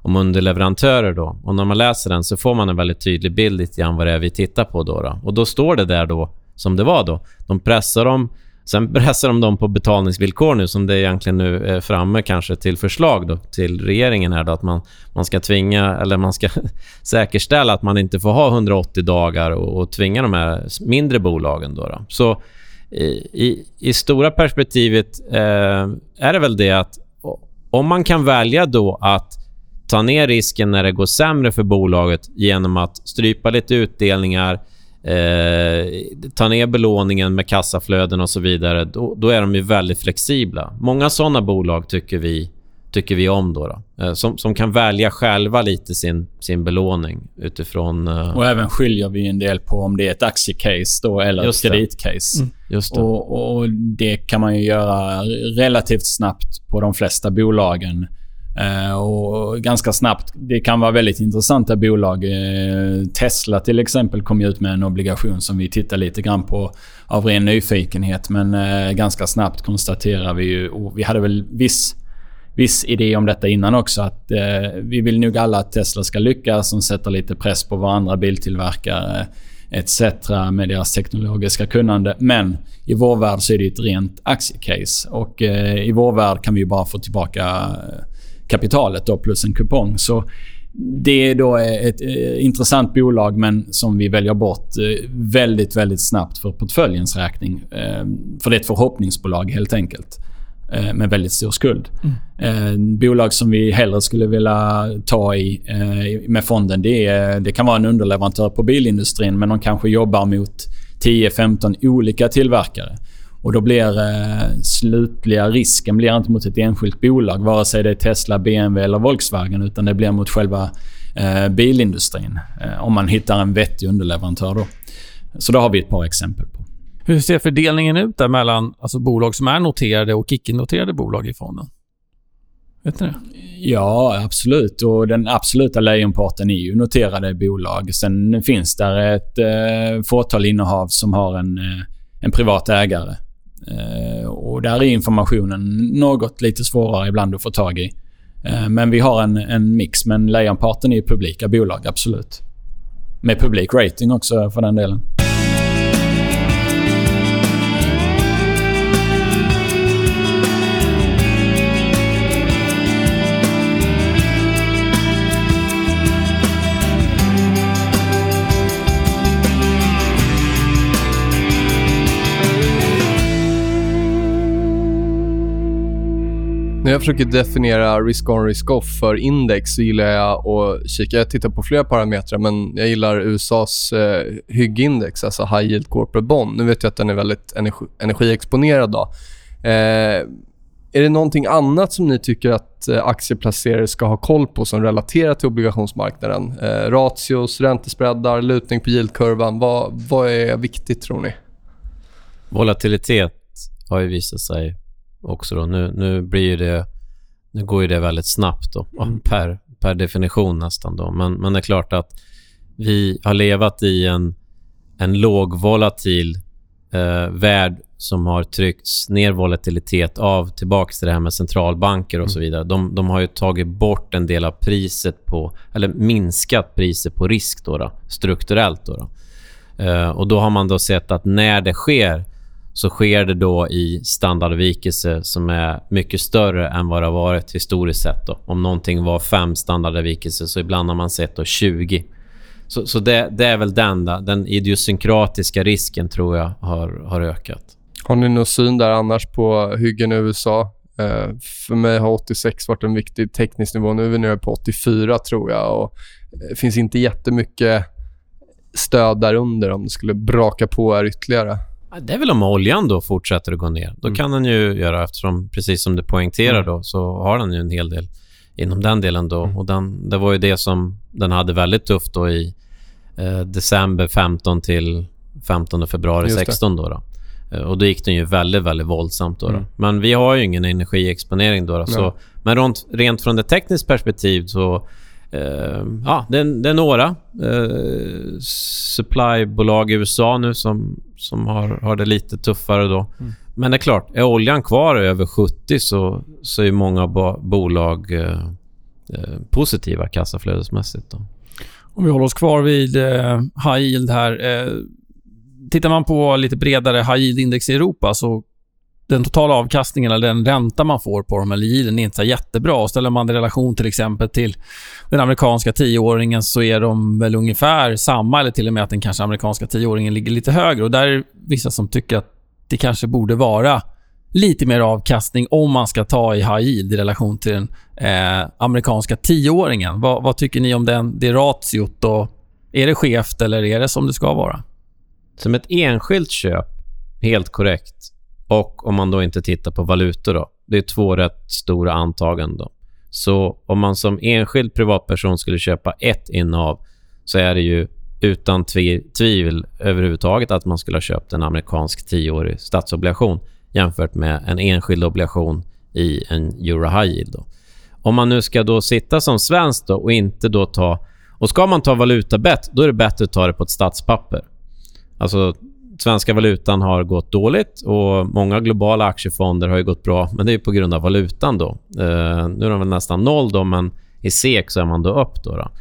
om underleverantörer. Då. Och När man läser den så får man en väldigt tydlig bild lite grann vad det är vi tittar på. Då, då. Och då står det där då som det var då. De pressar dem Sen pressar de dem på betalningsvillkor nu som det egentligen nu är framme kanske till förslag då, till regeringen här då, att man, man ska tvinga eller man ska säkerställa att man inte får ha 180 dagar och, och tvinga de här mindre bolagen då. då. Så i, i, i, stora perspektivet eh, är det väl det att om man kan välja då att ta ner risken när det går sämre för bolaget genom att strypa lite utdelningar, eh, ta ner belåningen med kassaflöden och så vidare, då, då är de ju väldigt flexibla. Många såna bolag tycker vi, tycker vi om. Då, då eh, som, som kan välja själva lite sin, sin belåning utifrån... Eh... Och även skiljer vi en del på om det är ett aktiecase då eller ett kreditcase. Mm. Just det. Och, och, det kan man ju göra relativt snabbt på de flesta bolagen. Eh, och ganska snabbt. Det kan vara väldigt intressanta bolag. Eh, Tesla till exempel kom ut med en obligation som vi tittar lite grann på av ren nyfikenhet. Men eh, ganska snabbt konstaterar vi ju, och vi hade väl viss, viss idé om detta innan också, att vi vill nog alla att Tesla ska lyckas. Som sätter lite press på varandra biltillverkare etc. med deras teknologiska kunnande. Men i vår värld så är det ett rent aktiecase. Och i vår värld kan vi bara få tillbaka kapitalet då plus en kupong. Så det är då ett eh, intressant bolag men som vi väljer bort eh, väldigt, väldigt snabbt för portföljens räkning. Eh, för det är ett förhoppningsbolag helt enkelt. Med väldigt stor skuld. Mm. Bolag som vi hellre skulle vilja ta i med fonden det, är, det kan vara en underleverantör på bilindustrin men de kanske jobbar mot 10-15 olika tillverkare. Och då blir eh, slutliga risken blir inte mot ett enskilt bolag, vare sig det är Tesla, BMW eller Volkswagen, utan det blir mot själva eh, bilindustrin. Eh, om man hittar en vettig underleverantör då. Så då har vi ett par exempel på. Hur ser fördelningen ut där mellan alltså, bolag som är noterade och icke-noterade bolag i fonden? Vet ni det? Ja, absolut. Och den absoluta lejonparten är ju noterade bolag. Sen finns där ett eh, fåtal innehav som har en, eh, en privat ägare. Eh, och där är informationen något lite svårare ibland att få tag i. Eh, men vi har en, en mix. Men lejonparten är publika bolag, absolut. Med publik rating också för den delen. När jag försöker definiera risk-on, risk-off för index så gillar jag att kika. Jag tittar på flera parametrar, men jag gillar USAs eh, hyggindex, alltså High Yield Corporate Bond. Nu vet jag att den är väldigt energi energiexponerad. Då. Eh, är det någonting annat som ni tycker att eh, aktieplacerare ska ha koll på som relaterar till obligationsmarknaden? Eh, ratios, räntespreadar, lutning på yieldkurvan. Vad, vad är viktigt, tror ni? Volatilitet har ju visat sig också då. Nu, nu blir det... Nu går ju det väldigt snabbt då, mm. per, per definition nästan då. Men, men det är klart att vi har levat i en, en lågvolatil eh, värld som har tryckts ner volatilitet av tillbaka till det här med centralbanker och så mm. vidare. De, de har ju tagit bort en del av priset på, eller minskat priset på risk då, då strukturellt. Då, då. Eh, och då har man då sett att när det sker så sker det då i standardavvikelse som är mycket större än vad det har varit historiskt sett. Då. Om någonting var fem standardavvikelser så ibland har man sett då 20. Så, så det, det, är väl den, där. den idiosynkratiska risken tror jag har, har ökat. Har ni någon syn där annars på hyggen i USA? Eh, för mig har 86 varit en viktig teknisk nivå. Nu är vi nere på 84 tror jag. Och det finns inte jättemycket stöd därunder om det skulle braka på här ytterligare. Det är väl om oljan då fortsätter att gå ner. Då mm. kan den ju göra, eftersom precis som du poängterar mm. då, så har den ju en hel del inom den delen då. Mm. Och den, det var ju det som den hade väldigt tufft då i eh, december 15 till 15 februari 16 då. då. Eh, och då gick den ju väldigt, väldigt våldsamt. Då, då. Mm. Men vi har ju ingen energiexponering då. då så, men rent, rent från ett tekniskt perspektiv så Eh, ja, det är, några eh, supplybolag i USA nu som, som har, har det lite tuffare då. Mm. Men det är klart, är oljan kvar över 70 så, så är många bo bolag eh, eh, positiva kassaflödesmässigt. Då. Om vi håller oss kvar vid eh, high yield här. Eh, tittar man på lite bredare high yield-index i Europa så den totala avkastningen eller den ränta man får på dem, eller yielden, är inte så jättebra. Och ställer man det i relation till exempel till den amerikanska tioåringen så är de väl ungefär samma eller till och med att den kanske amerikanska tioåringen ligger lite högre. Och där är vissa som tycker att det kanske borde vara lite mer avkastning om man ska ta i high yield i relation till den eh, amerikanska tioåringen. Vad, vad tycker ni om den, det ratiot? Och är det skevt eller är det som det ska vara? Som ett enskilt köp, helt korrekt. Och om man då inte tittar på valutor då. Det är två rätt stora antaganden då. Så om man som enskild privatperson skulle köpa ett innehav så är det ju utan tvi tvivel överhuvudtaget att man skulle ha köpt en amerikansk tioårig statsobligation jämfört med en enskild obligation i en euro high yield. Då. Om man nu ska då sitta som svensk då och inte då ta... Och ska man ta valutabett, då är det bättre att ta det på ett statspapper. Alltså, svenska valutan har gått dåligt och många globala aktiefonder har ju gått bra, men det är på grund av valutan då. Eh, nu är de väl nästan noll då, men i SEK så är man då upp då. då.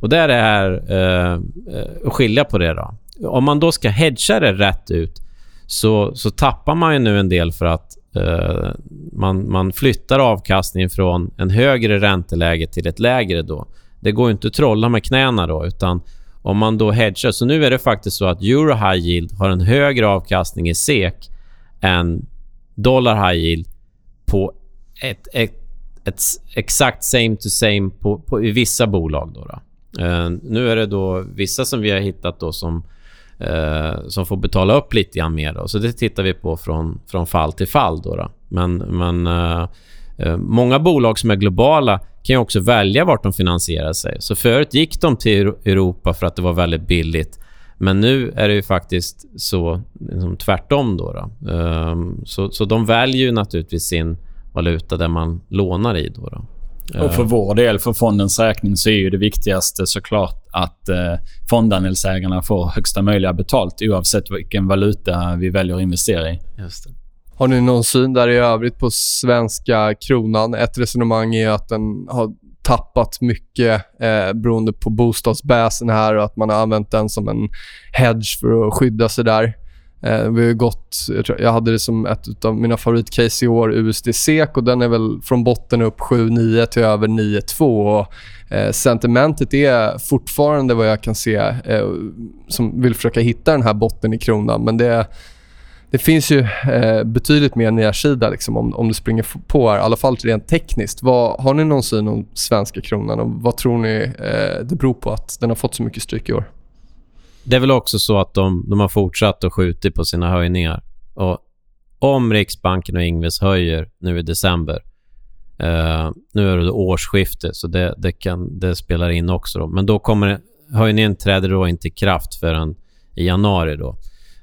Och där är eh, eh, att skilja på det då. Om man då ska hedga det rätt ut så, så tappar man ju nu en del för att eh, man, man flyttar avkastningen från en högre ränteläge till ett lägre då. Det går ju inte att trolla med knäna då, utan om man då hedgar... Så nu är det faktiskt så att euro high yield har en högre avkastning i SEK än dollar high yield på ett, ett, ett exakt same to same på, på, i vissa bolag. Då, då. Uh, nu är det då vissa som vi har hittat då som, uh, som får betala upp lite grann mer. Då. Så det tittar vi på från, från fall till fall. Då, då. Men, men uh, många bolag som är globala kan också välja vart de finansierar sig. Så förut gick de till Europa för att det var väldigt billigt. Men nu är det ju faktiskt så liksom tvärtom. Då, då. Um, så, så de väljer naturligtvis sin valuta där man lånar i. Då, då. Och för vår del, för fondens räkning, så är ju det viktigaste såklart att eh, fondandelsägarna får högsta möjliga betalt oavsett vilken valuta vi väljer att investera i. Just det. Har ni någon syn där i övrigt på svenska kronan? Ett resonemang är att den har tappat mycket eh, beroende på bostadsbäsen här och att man har använt den som en hedge för att skydda sig där. Eh, vi har gått, jag, tror, jag, hade det som ett av mina favoritcase i år, USD-SEK och den är väl från botten upp 7,9 till över 9,2. Eh, sentimentet är fortfarande vad jag kan se eh, som vill försöka hitta den här botten i kronan men det det finns ju eh, betydligt mer nedsida liksom, om, om du springer på här, i alla fall rent tekniskt. Vad, har ni någon syn om svenska kronan och vad tror ni eh, det beror på att den har fått så mycket stryk i år? Det är väl också så att de, de har fortsatt att skjuta på sina höjningar. Och om Riksbanken och Ingves höjer nu i december, eh, nu är det årsskifte så det, det, kan, det spelar in också. Då. Men då kommer höjningen träder då inte i kraft förrän i januari. då.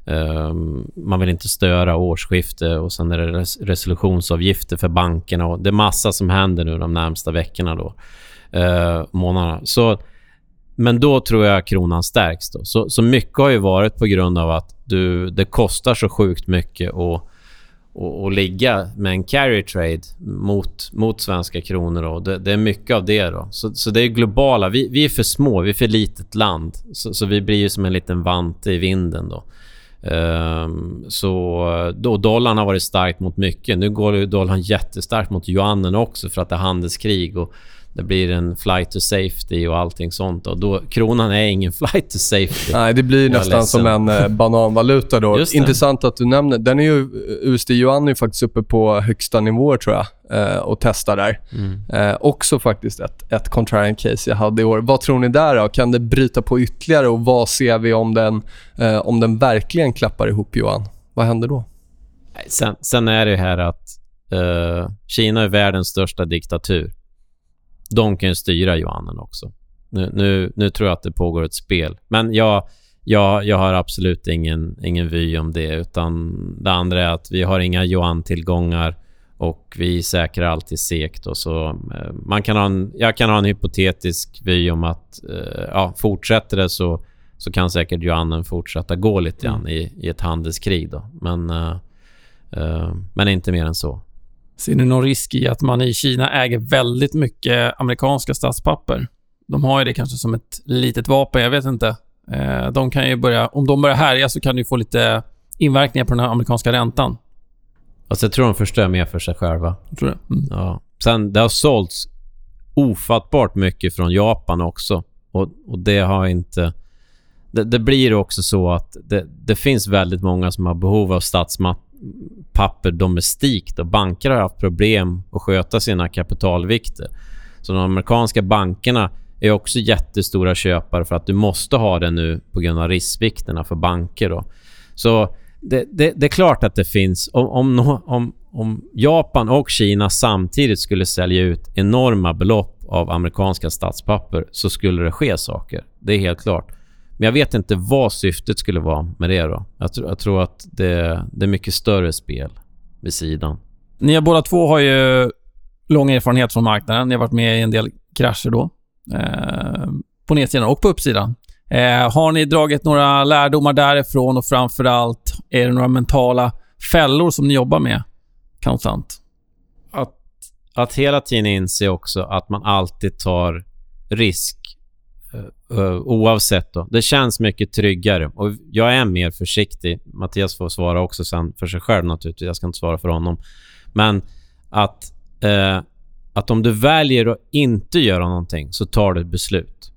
Ehm, man vill inte störa årsskifte och sen är det resolutionsavgifter för bankerna och det är massa som händer nu de närmsta veckorna då, eh, månaderna. Så, men då tror jag kronan stärks. Då. Så, så mycket har ju varit på grund av att du, det kostar så sjukt mycket att och ligga med en carry trade mot, mot svenska kronor. Då. Det, det är mycket av det. då. Så, så det är globala. Vi, vi är för små, vi är för litet land. Så, så vi blir ju som en liten vante i vinden. då. Um, så då dollarn har varit starkt mot mycket. Nu går dollarn jättestarkt mot yuanen också för att det är handelskrig och det blir en flight to safety och allting sånt. Och då, kronan är ingen flight to safety. Nej, det blir nästan som en eh, bananvaluta då. Intressant att du nämner. Den är ju, USD yuan är faktiskt uppe på högsta nivåer tror jag eh, och testar där. Mm. Eh, också faktiskt ett, ett contrarian case jag hade i år. Vad tror ni där då? Kan det bryta på ytterligare och vad ser vi om den, eh, om den verkligen klappar ihop yuan? Vad händer då? Sen, sen är det här att uh, Kina är världens största diktatur de kan ju styra yuanen också. Nu, nu, nu tror jag att det pågår ett spel. Men jag, jag, jag har absolut ingen, ingen vy om det. Utan Det andra är att vi har inga yuan-tillgångar och vi säkrar alltid sekt. Och så, eh, man kan ha en, jag kan ha en hypotetisk vy om att eh, ja, fortsätter det så, så kan säkert yuanen fortsätta gå lite grann mm. i, i ett handelskrig. Då. Men, eh, eh, men inte mer än så. Ser ni någon risk i att man i Kina äger väldigt mycket amerikanska statspapper? De har ju det kanske som ett litet vapen, jag vet inte. Eh, de kan ju börja, om de börjar härja så kan det få lite inverkningar på den amerikanska räntan. Alltså jag tror de förstör mer för sig själva. Jag tror det. Mm. Ja. Sen, det har sålts ofattbart mycket från Japan också. Och, och det har inte... Det, det blir också så att det, det, finns väldigt många som har behov av papper domestikt och banker har haft problem att sköta sina kapitalvikter. Så de amerikanska bankerna är också jättestora köpare för att du måste ha det nu på grund av riskvikterna för banker. Då. Så det, det, det, är klart att det finns... Om, om, om, om Japan och Kina samtidigt skulle sälja ut enorma belopp av amerikanska statspapper så skulle det ske saker. Det är helt klart. Men jag vet inte vad syftet skulle vara med det. då. Jag, tr jag tror att det, det, är mycket större spel vid sidan. Ni båda två har ju lång erfarenhet från marknaden. Ni har varit med i en del krascher då. Eh, på nedsidan och på uppsidan. Eh, har ni dragit några lärdomar därifrån och framför allt är det några mentala fällor som ni jobbar med konstant? Att, att hela tiden inse också att man alltid tar risk Eh, eh, oavsett. Då. Det känns mycket tryggare och jag är mer försiktig. Mattias får svara också sen för sig själv naturligtvis. Jag ska inte svara för honom. Men att, eh, att om du väljer att inte göra någonting så tar du ett beslut.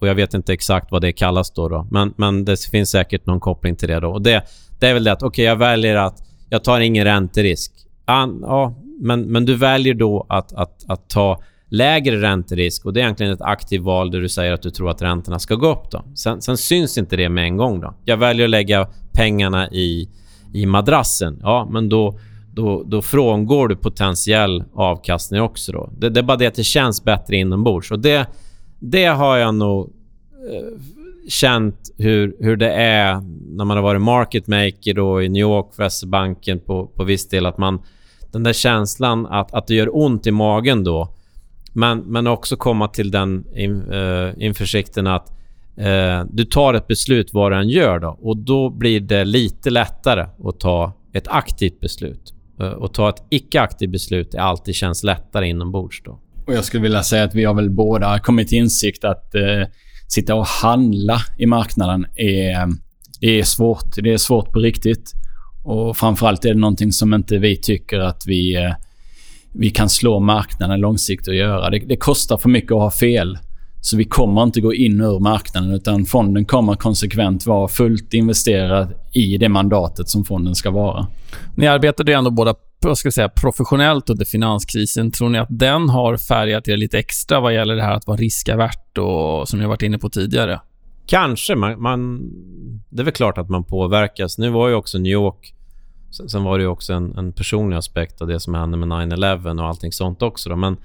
Och jag vet inte exakt vad det kallas då. då. Men, men det finns säkert någon koppling till det då. Och det, det är väl det att okej, okay, jag väljer att jag tar ingen ränterisk. An, ja, men, men du väljer då att, att, att ta lägre ränterisk och det är egentligen ett aktivt val där du säger att du tror att räntorna ska gå upp. Då. Sen, sen syns inte det med en gång. då. Jag väljer att lägga pengarna i, i madrassen. Ja, men då, då, då frångår du potentiell avkastning också. Då. Det, det är bara det att det känns bättre inombords. Och det, det har jag nog eh, känt hur, hur det är när man har varit market maker då i New York Västerbanken på, på viss del. Att man, den där känslan att, att det gör ont i magen då. Men, men också komma till den in, uh, införsikten att uh, du tar ett beslut vad du än gör då. Och då blir det lite lättare att ta ett aktivt beslut. Uh, och ta ett icke-aktivt beslut är alltid känns lättare inombords då. Och jag skulle vilja säga att vi har väl båda kommit till insikt att eh, sitta och handla i marknaden är, det är svårt. Det är svårt på riktigt. Och framförallt är det någonting som inte vi tycker att vi, eh, vi kan slå marknaden långsiktigt och göra. Det, det kostar för mycket att ha fel. Så vi kommer inte gå in ur marknaden utan fonden kommer konsekvent vara fullt investerad i det mandatet som fonden ska vara. Ni arbetade ju ändå båda vad ska jag säga, professionellt under finanskrisen. Tror ni att den har färgat er lite extra vad gäller det här att vara riskavärt och som jag varit inne på tidigare? Kanske. Man, man, det är väl klart att man påverkas. Nu var ju också New York... Sen var det ju också en, en personlig aspekt av det som hände med 9-11 och allting sånt också. Då. Men,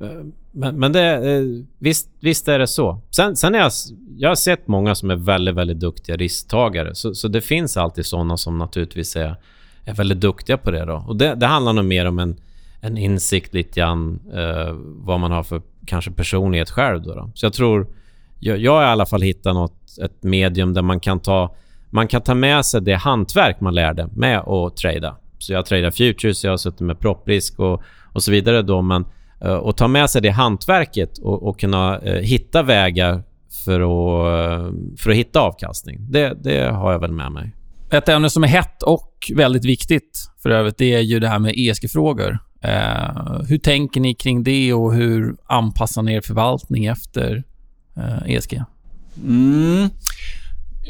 eh, men, men det, eh, visst, visst är det så. Sen, sen är jag, jag har sett många som är väldigt, väldigt duktiga risktagare. Så, så det finns alltid såna som naturligtvis är är väldigt duktiga på det. Då. Och det, det handlar nog mer om en, en insikt lite grann eh, vad man har för kanske personlighet själv. Då, då. Så jag tror... Jag, jag har i alla fall hittat något, ett medium där man kan ta man kan ta med sig det hantverk man lärde med att trada. Så jag tradar futures, jag har suttit med propprisk och, och så vidare då. Men, uh, och ta med sig det hantverket och, och kunna uh, hitta vägar för att, uh, för att hitta avkastning. Det, det har jag väl med mig. Ett ämne som är hett och och väldigt viktigt för övrigt, det är ju det här med ESG-frågor. Eh, hur tänker ni kring det och hur anpassar ni er förvaltning efter eh, ESG? Mm.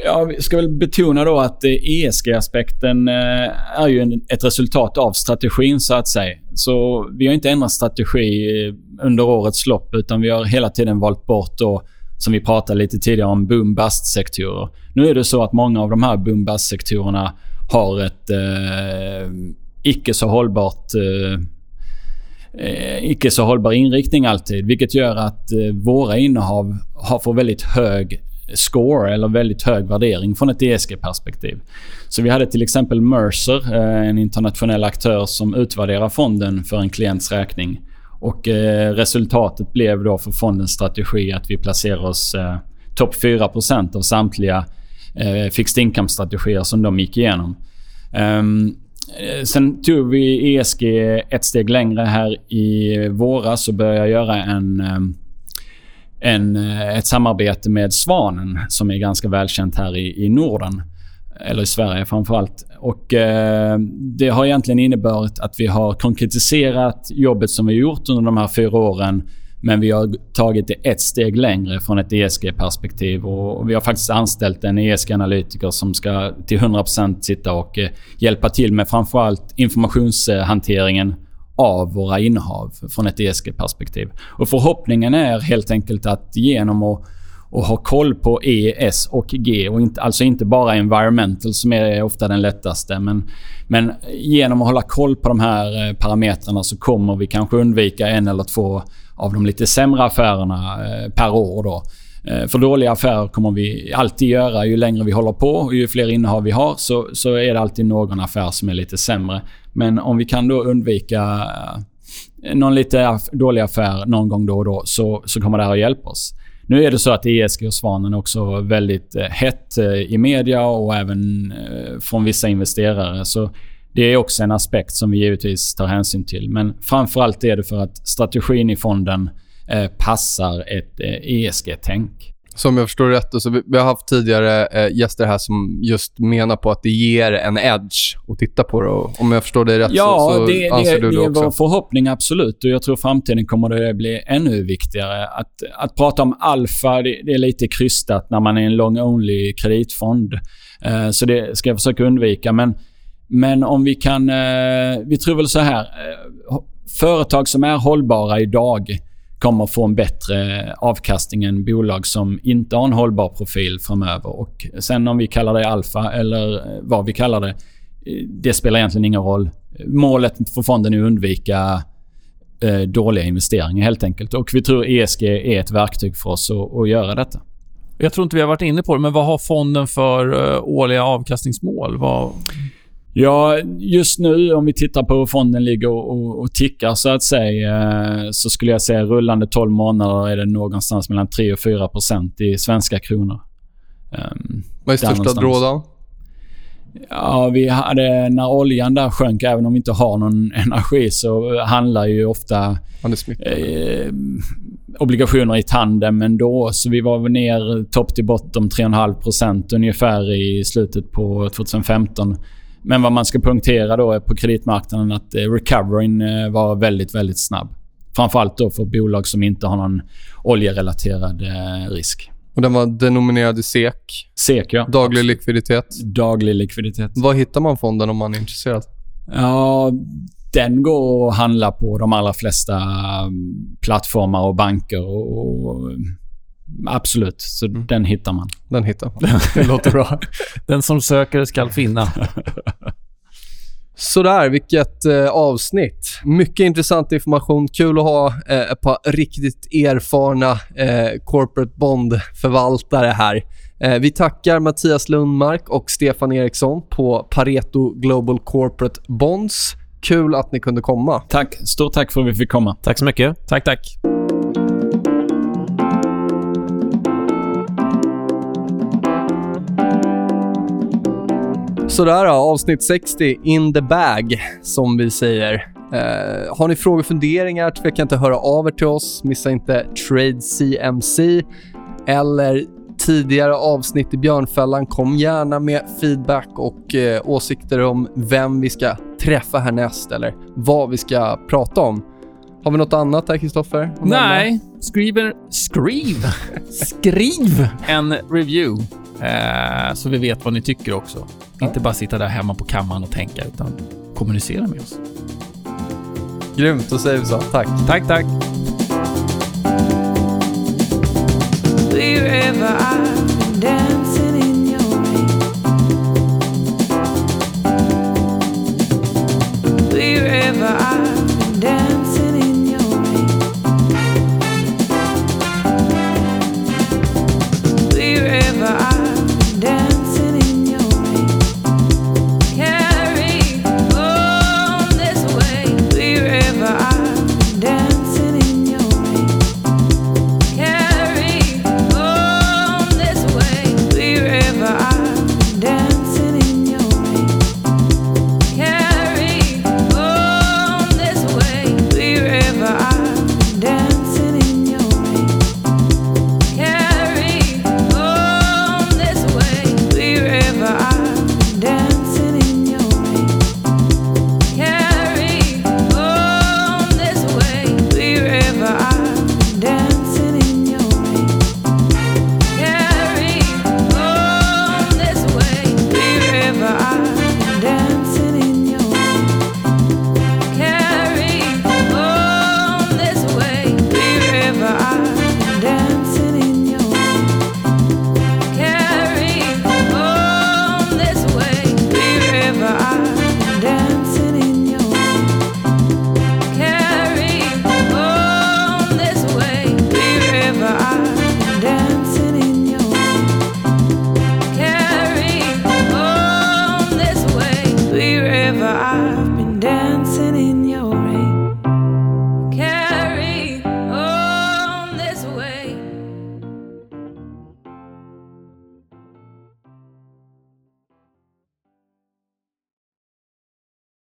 Ja, ska väl betona då att eh, ESG-aspekten eh, är ju ett resultat av strategin så att säga. Så vi har inte ändrat strategi eh, under årets lopp utan vi har hela tiden valt bort då, som vi pratade lite tidigare om, boom-bust-sektorer. Nu är det så att många av de här boom-bust-sektorerna har ett eh, icke så hållbart eh, icke så hållbar inriktning alltid. Vilket gör att våra innehav har väldigt hög score eller väldigt hög värdering från ett ESG-perspektiv. Så vi hade till exempel Mercer, eh, en internationell aktör som utvärderar fonden för en klients räkning. Och eh, resultatet blev då för fondens strategi att vi placerar oss eh, topp 4% av samtliga eh, fixed income-strategier som de gick igenom. Um, sen tog vi ESG ett steg längre här i våras och började göra en, ehm, en, eh, ett samarbete med Svanen som är ganska välkänt här i, i Norden. Eller i Sverige framförallt. Och eh, Det har egentligen inneburit att vi har konkretiserat jobbet som vi gjort under de här fyra åren. Men vi har tagit det ett steg längre från ett ESG-perspektiv. och Vi har faktiskt anställt en ESG-analytiker som ska till 100% sitta och eh, hjälpa till med framförallt informationshanteringen av våra innehav från ett ESG-perspektiv. Och Förhoppningen är helt enkelt att genom att och ha koll på E, S och G. Och inte, alltså inte bara environmental som är ofta den lättaste. Men, men genom att hålla koll på de här eh, parametrarna så kommer vi kanske undvika en eller två av de lite sämre affärerna eh, per år. Då. Eh, för dåliga affärer kommer vi alltid göra. Ju längre vi håller på och ju fler innehav vi har så, så är det alltid någon affär som är lite sämre. Men om vi kan då undvika eh, någon lite dålig affär någon gång då och då så, så kommer det här att hjälpa oss. Nu är det så att ESG och Svanen också väldigt eh, hett eh, i media och även från vissa investerare. Så det är också en aspekt som vi givetvis tar hänsyn till. Men framförallt är det för att strategin i fonden passar ett ESG-tänk. Som jag förstår rätt, så vi, vi har haft tidigare eh, gäster här som just menar på att det ger en edge att titta på det. Och om jag förstår det rätt ja, så, så det, anser det, du det, också? Ja, det är vår förhoppning absolut. Och jag tror framtiden kommer det bli ännu viktigare. Att, att prata om alfa, det, det är lite krystat när man är en long-only kreditfond. Eh, så det ska jag försöka undvika. Men, men om vi kan... Eh, vi tror väl så här. Företag som är hållbara idag kommer få en bättre avkastning än bolag som inte har en hållbar profil framöver. Och sen om vi kallar det alfa eller vad vi kallar det, det spelar egentligen ingen roll. Målet för fonden är att undvika eh, dåliga investeringar helt enkelt. Och vi tror ESG är ett verktyg för oss att, att göra detta. Jag tror inte vi har varit inne på det, men vad har fonden för eh, årliga avkastningsmål? Vad... Ja, just nu om vi tittar på hur fonden ligger och, och, och tickar så att säga så skulle jag säga rullande 12 månader är det någonstans mellan 3 och 4 procent i svenska kronor. Um, Vad är största drawdown? Ja, vi hade när oljan där sjönk, även om vi inte har någon energi, så handlar ju ofta eh, obligationer i tandem ändå. Så vi var ner topp till botten 3,5% ungefär i slutet på 2015. Men vad man ska punktera då är på kreditmarknaden att eh, recoveryn eh, var väldigt, väldigt snabb. Framförallt då för bolag som inte har någon oljerelaterad eh, risk. Och den var denominerad i SEK? SEK, ja. Daglig likviditet? Daglig likviditet. Var hittar man fonden om man är intresserad? Ja, den går att handla på de allra flesta mm, plattformar och banker. och, och Absolut, så mm. den hittar man. Den hittar man. Det låter bra. den som söker ska finna. Sådär, vilket eh, avsnitt. Mycket intressant information. Kul att ha eh, ett par riktigt erfarna eh, corporate bond-förvaltare här. Eh, vi tackar Mattias Lundmark och Stefan Eriksson på Pareto Global Corporate Bonds. Kul att ni kunde komma. Tack. Stort tack för att vi fick komma. Tack så mycket. Tack, tack. Sådär då, avsnitt 60, in the bag, som vi säger. Eh, har ni frågor och funderingar, tveka inte att höra av er till oss. Missa inte Trade CMC eller tidigare avsnitt i Björnfällan. Kom gärna med feedback och eh, åsikter om vem vi ska träffa härnäst eller vad vi ska prata om. Har vi något annat här, Kristoffer? Nej. Skriv, skriv, skriv en review Eh, så vi vet vad ni tycker också. Ja. Inte bara sitta där hemma på kammaren och tänka, utan kommunicera med oss. Grymt, då säger vi så. Tack. Tack, tack. Wherever I've been